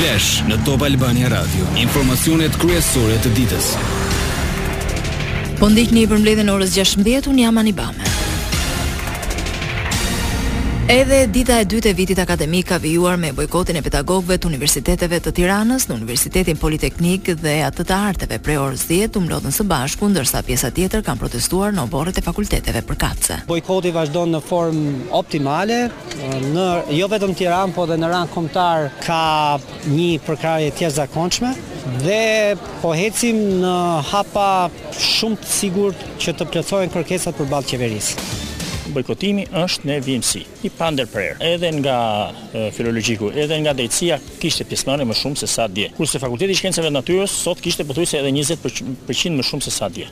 Flash në Top Albania Radio, informacionet kryesore të ditës. Po ndiqni përmbledhjen e orës 16:00 unë jam Ani Bame. Edhe dita e dytë e vitit akademik ka vijuar me bojkotin e pedagogëve të universiteteve të Tiranës në Universitetin Politeknik dhe atë të Arteve prej orës 10 u mblodhën së bashku ndërsa pjesa tjetër kanë protestuar në oborret e fakulteteve përkatëse. Bojkoti vazhdon në formë optimale, jo vetëm Tiranë, po dhe në rang kombëtar ka një përkrahje të jashtëzakonshme dhe po ecim në hapa shumë të sigurt që të plotësohen kërkesat përballë qeverisë. Bojkotimi është në vijimësi, i pandërprerë, edhe nga filologjiku, edhe nga drejtësia, kishte pjesëmarrje më shumë se sa dje, kurse Fakulteti i Shkencave të Natyrës sot kishte pothuajse edhe njëzet për qind më shumë se sa dje.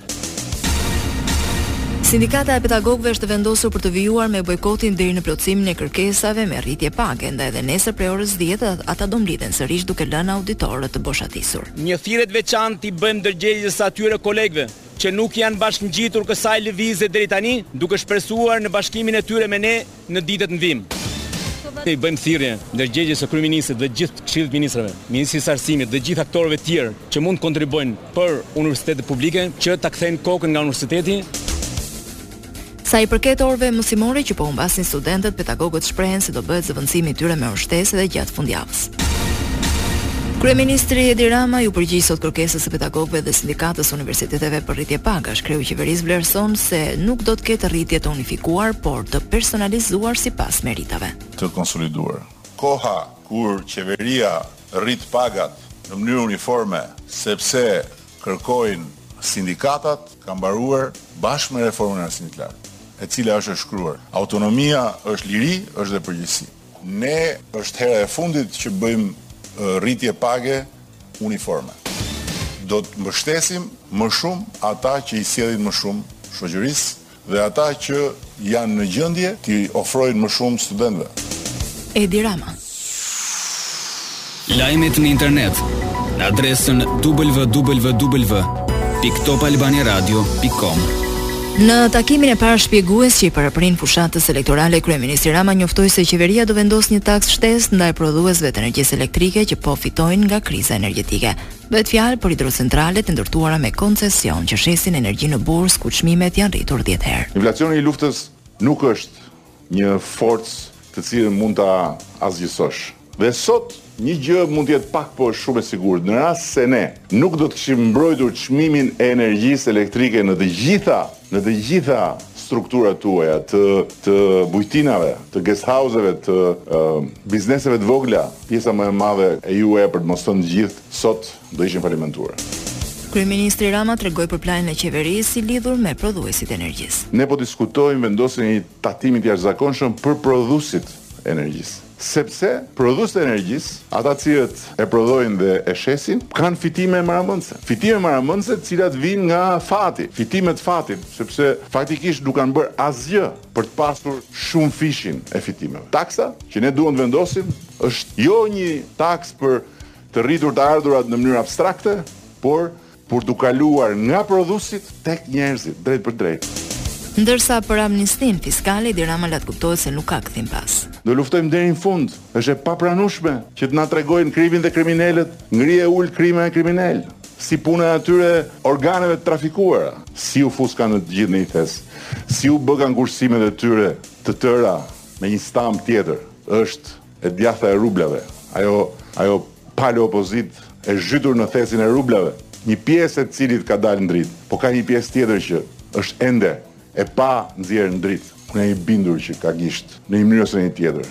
Sindikata e pedagogëve është e vendosur për të vijuar me bojkotin deri në plotësimin e kërkesave me rritje page, ndaj edhe nesër prej orës dhjetë ata do mblidhen sërish duke lënë auditoret të boshatisur. Një thirrje të veçantë i bëjmë ndërgjegjes së atyre kolegëve që nuk i janë bashkëngjitur kësaj lëvizje deri tani, duke shpresuar në bashkimin e tyre me ne, Në ditët në vijim i bëjmë thirrje ndërgjegjes së kryeministrit dhe gjithë Këshillit të Ministrave, Ministrisë së Arsimit dhe gjithë aktorëve të tjerë që mund të kontribuojnë për universitetet publike që ta kthejnë kokën nga universiteti. Sa i përket orëve mësimore që po humbasin studentët, pedagogët shprehen se do bëhet zëvendësimi i tyre me orë shtesë dhe gjatë fundjavës. Kryeministri Edi Rama iu përgjigj sot kërkesës së pedagogëve dhe sindikatës së universiteteve për rritje pagash. Kreu i qeverisë vlerëson se nuk do të ketë rritje të unifikuar, por të personalizuar sipas meritave. Të konsoliduar. Koha kur qeveria rrit pagat në mënyrë uniforme sepse kërkojnë sindikatat ka mbaruar bashkë me reformën e arsimit të lartë, e cila është e shkruar. Autonomia është liri, është dhe përgjegjësi. Ne është hera e fundit që bëjmë rritje page uniforme. Do të mbështesim më shumë ata që i sjellin më shumë shoqërisë dhe ata që janë në gjendje t'i ofrojnë më shumë studentëve. Edi Rama. Lajmet në internet në adresën www.topalbaniaradio.com. Në takimin e parë shpjegues që i paraprin fushatës elektorale, kryeministri Rama njoftoi se qeveria do vendosë një taksë shtesë ndaj prodhuesve të energjisë elektrike që po fitojnë nga kriza energjetike. Bëhet fjalë për hidrocentralet e ndërtuara me koncesion që shesin energji në bursë ku çmimet janë rritur 10 herë. Inflacioni i luftës nuk është një forcë të cilën mund ta asgjësosh. Dhe sot, një gjë mund të jetë pak po shumë e sigurt, në rast se ne nuk do të kishim mbrojtur çmimin e energjisë elektrike në të gjitha, në të gjitha strukturat tuaja të të bujtinave, të guest house-eve, të bizneseve të vogla, pjesa më e madhe e juaja për të mos thënë të gjithë, sot do ishin falimentuar. Kryeministri Rama tregoi për planin e qeverisë i lidhur me prodhuesit e energjisë. Ne po diskutojmë vendosjen e një tatimi të jashtëzakonshëm për prodhuesit e energjisë. Sepse prodhuesit e energjisë, ata të cilët e prodhojnë dhe e shesin, kanë fitime marramendëse. Fitime marramendëse të cilat vijnë nga fati, fitime të fatit, sepse faktikisht nuk kanë bërë asgjë për të pasur shumëfishin e fitimeve. Taksa që ne duam të vendosim është jo një taksë për të rritur të ardhurat në mënyrë abstrakte, por për të kaluar nga prodhuesit tek njerëzit, drejtpërdrejt. Ndërsa për amnistinë fiskale, Edi Rama lë të kuptohet se nuk ka kthim pas. Do luftojmë deri në fund, është e papranueshme që të na tregojnë krimin dhe kriminelët, ngri e ul krime e kriminelë, si puna e atyre organeve të trafikuara, si u futkan të gjithë në një thes, si u bëkan kursimet e tyre të tëra me një stampë tjetër, është E djathta e rublave, ajo, ajo palo opozitë e zhytur në thesin e rublave, një pjesë e cilit ka dalë në dritë, po ka një pjesë tjetër që është ende e panxjerrë në dritë. Unë jam i bindur që ka gisht, në një mënyrë ose në një tjetër.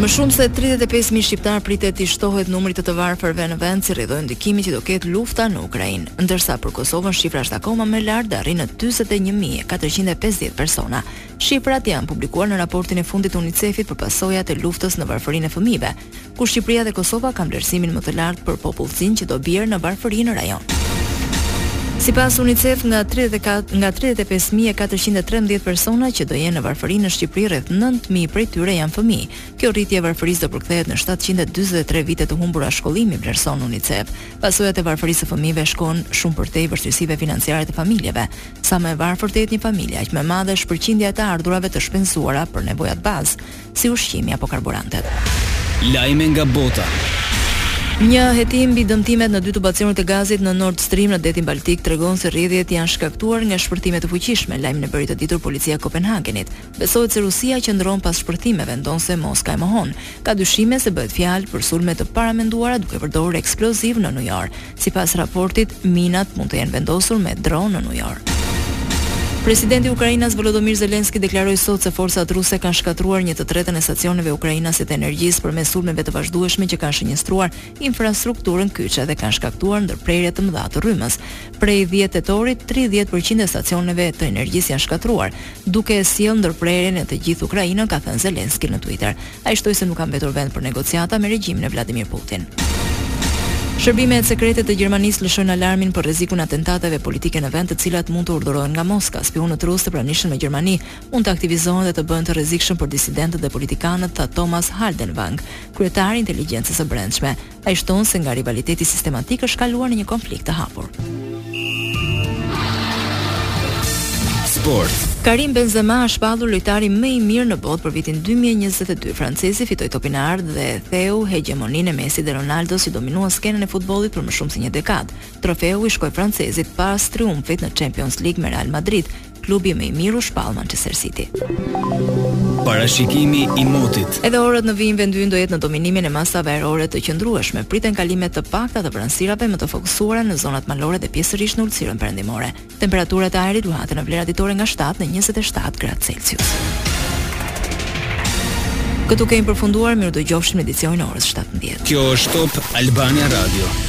Më shumë se tridhjetë e pesë mijë shqiptarë pritet t'i shtohet numrit të të varfërve në vend si rrjedhojë e ndikimit që do ketë lufta në Ukrainë, ndërsa për Kosovën shifra është akoma më e lartë dhe arrin në dyzet e një mijë e katërqind e pesëdhjetë persona, Shifrat janë publikuar në raportin e fundit të UNICEF-it për pasojat e luftës në varfërinë e fëmijëve, ku Shqipëria dhe Kosova kanë vlerësimin më të lartë për popullsinë që do bjerë në varfëri në rajon. Sipas UNICEF, nga 34 nga 35413 persona që do jenë në varfëri në Shqipëri, rreth 9000 prej tyre janë fëmijë. Kjo rritje e varfërisë do përkthehet në 743 vite të humbura shkollimi, vlerëson UNICEF. Pasojat e varfërisë së fëmijëve shkojnë shumë përtej vështirësive financiare të familjeve. Sa më e varfër të jetë një familje, aq më e madhe është përqindja e të ardhurave të shpenzuara për nevojat bazë, si ushqimi apo karburantet. Lajme nga bota. Një hetim mbi dëmtimet në dy tubacionet e gazit në Nord Stream në Detin Baltik tregon se rrjedhjet janë shkaktuar nga shpërthime të fuqishme, lajmin e bëri të ditur policia e Kopenhagenit. Besohet se Rusia qëndron pas shpërthimeve, ndonëse Moska e mohon. Ka dyshime se bëhet fjalë për sulme të paramenduara duke përdorur eksplozivë nënujorë. Sipas raportit, minat mund të jenë vendosur me dronë nënujorë. Presidenti ukrainas Volodymyr Zelensky deklaroi sot se forcat ruse kanë shkatërruar një të tretën e stacioneve ukrainase të energjisë përmes sulmeve të vazhdueshme që kanë shënjestruar infrastrukturën kyçe dhe kanë shkaktuar ndërprerje të mëdha të rrymës. Prej 10 tetorit, 30% e stacioneve të energjisë janë shkatërruar, duke sjellë ndërprerje në të gjithë Ukrainën, ka thënë Zelensky në Twitter. Ai shtoi se nuk ka mbetur vend për negociata me regjimin e Vladimir Putin. Shërbimet sekrete të Gjermanisë lëshojnë alarmin për rrezikun e atentateve politike në vend, të cilat mund të urdhërohen nga Moska. Spiunët rusë të pranishëm në Gjermani mund të aktivizohen dhe të bëhen të rrezikshëm për disidentët dhe politikanët, tha Thomas Haldenwang, kryetar i Inteligjencës së Brendshme. Ai shton se nga rivaliteti sistematik është kaluar në një konflikt të hapur. Sport. Karim Benzema është shpallur lojtari më i mirë në botë për vitin 2022. Francezi fitoi Topin e Artë dhe theu hegjemoninë e Messi dhe Ronaldo që dominuan skenën e futbollit për më shumë se një dekadë. Trofeu i shkoi francezit pas triumfit në Champions League me Real Madrid, Klubi më i mirë u shpall Manchester City. Parashikimi i motit. Edhe orët në vijim vendi ynë do jetë në dominimin e masave ajrore të qëndrueshme. Priten kalime të pakta të vranësirave më të fokusuara në zonat malore dhe pjesërisht në ultësirën perëndimore. Temperaturat e ajrit luhaten në vlera ditore nga 7 në 27 gradë Celsius. Këtu kemi përfunduar, mirë u dëgjofshim në edicionin e orës 17. Kjo është Top Albania Radio.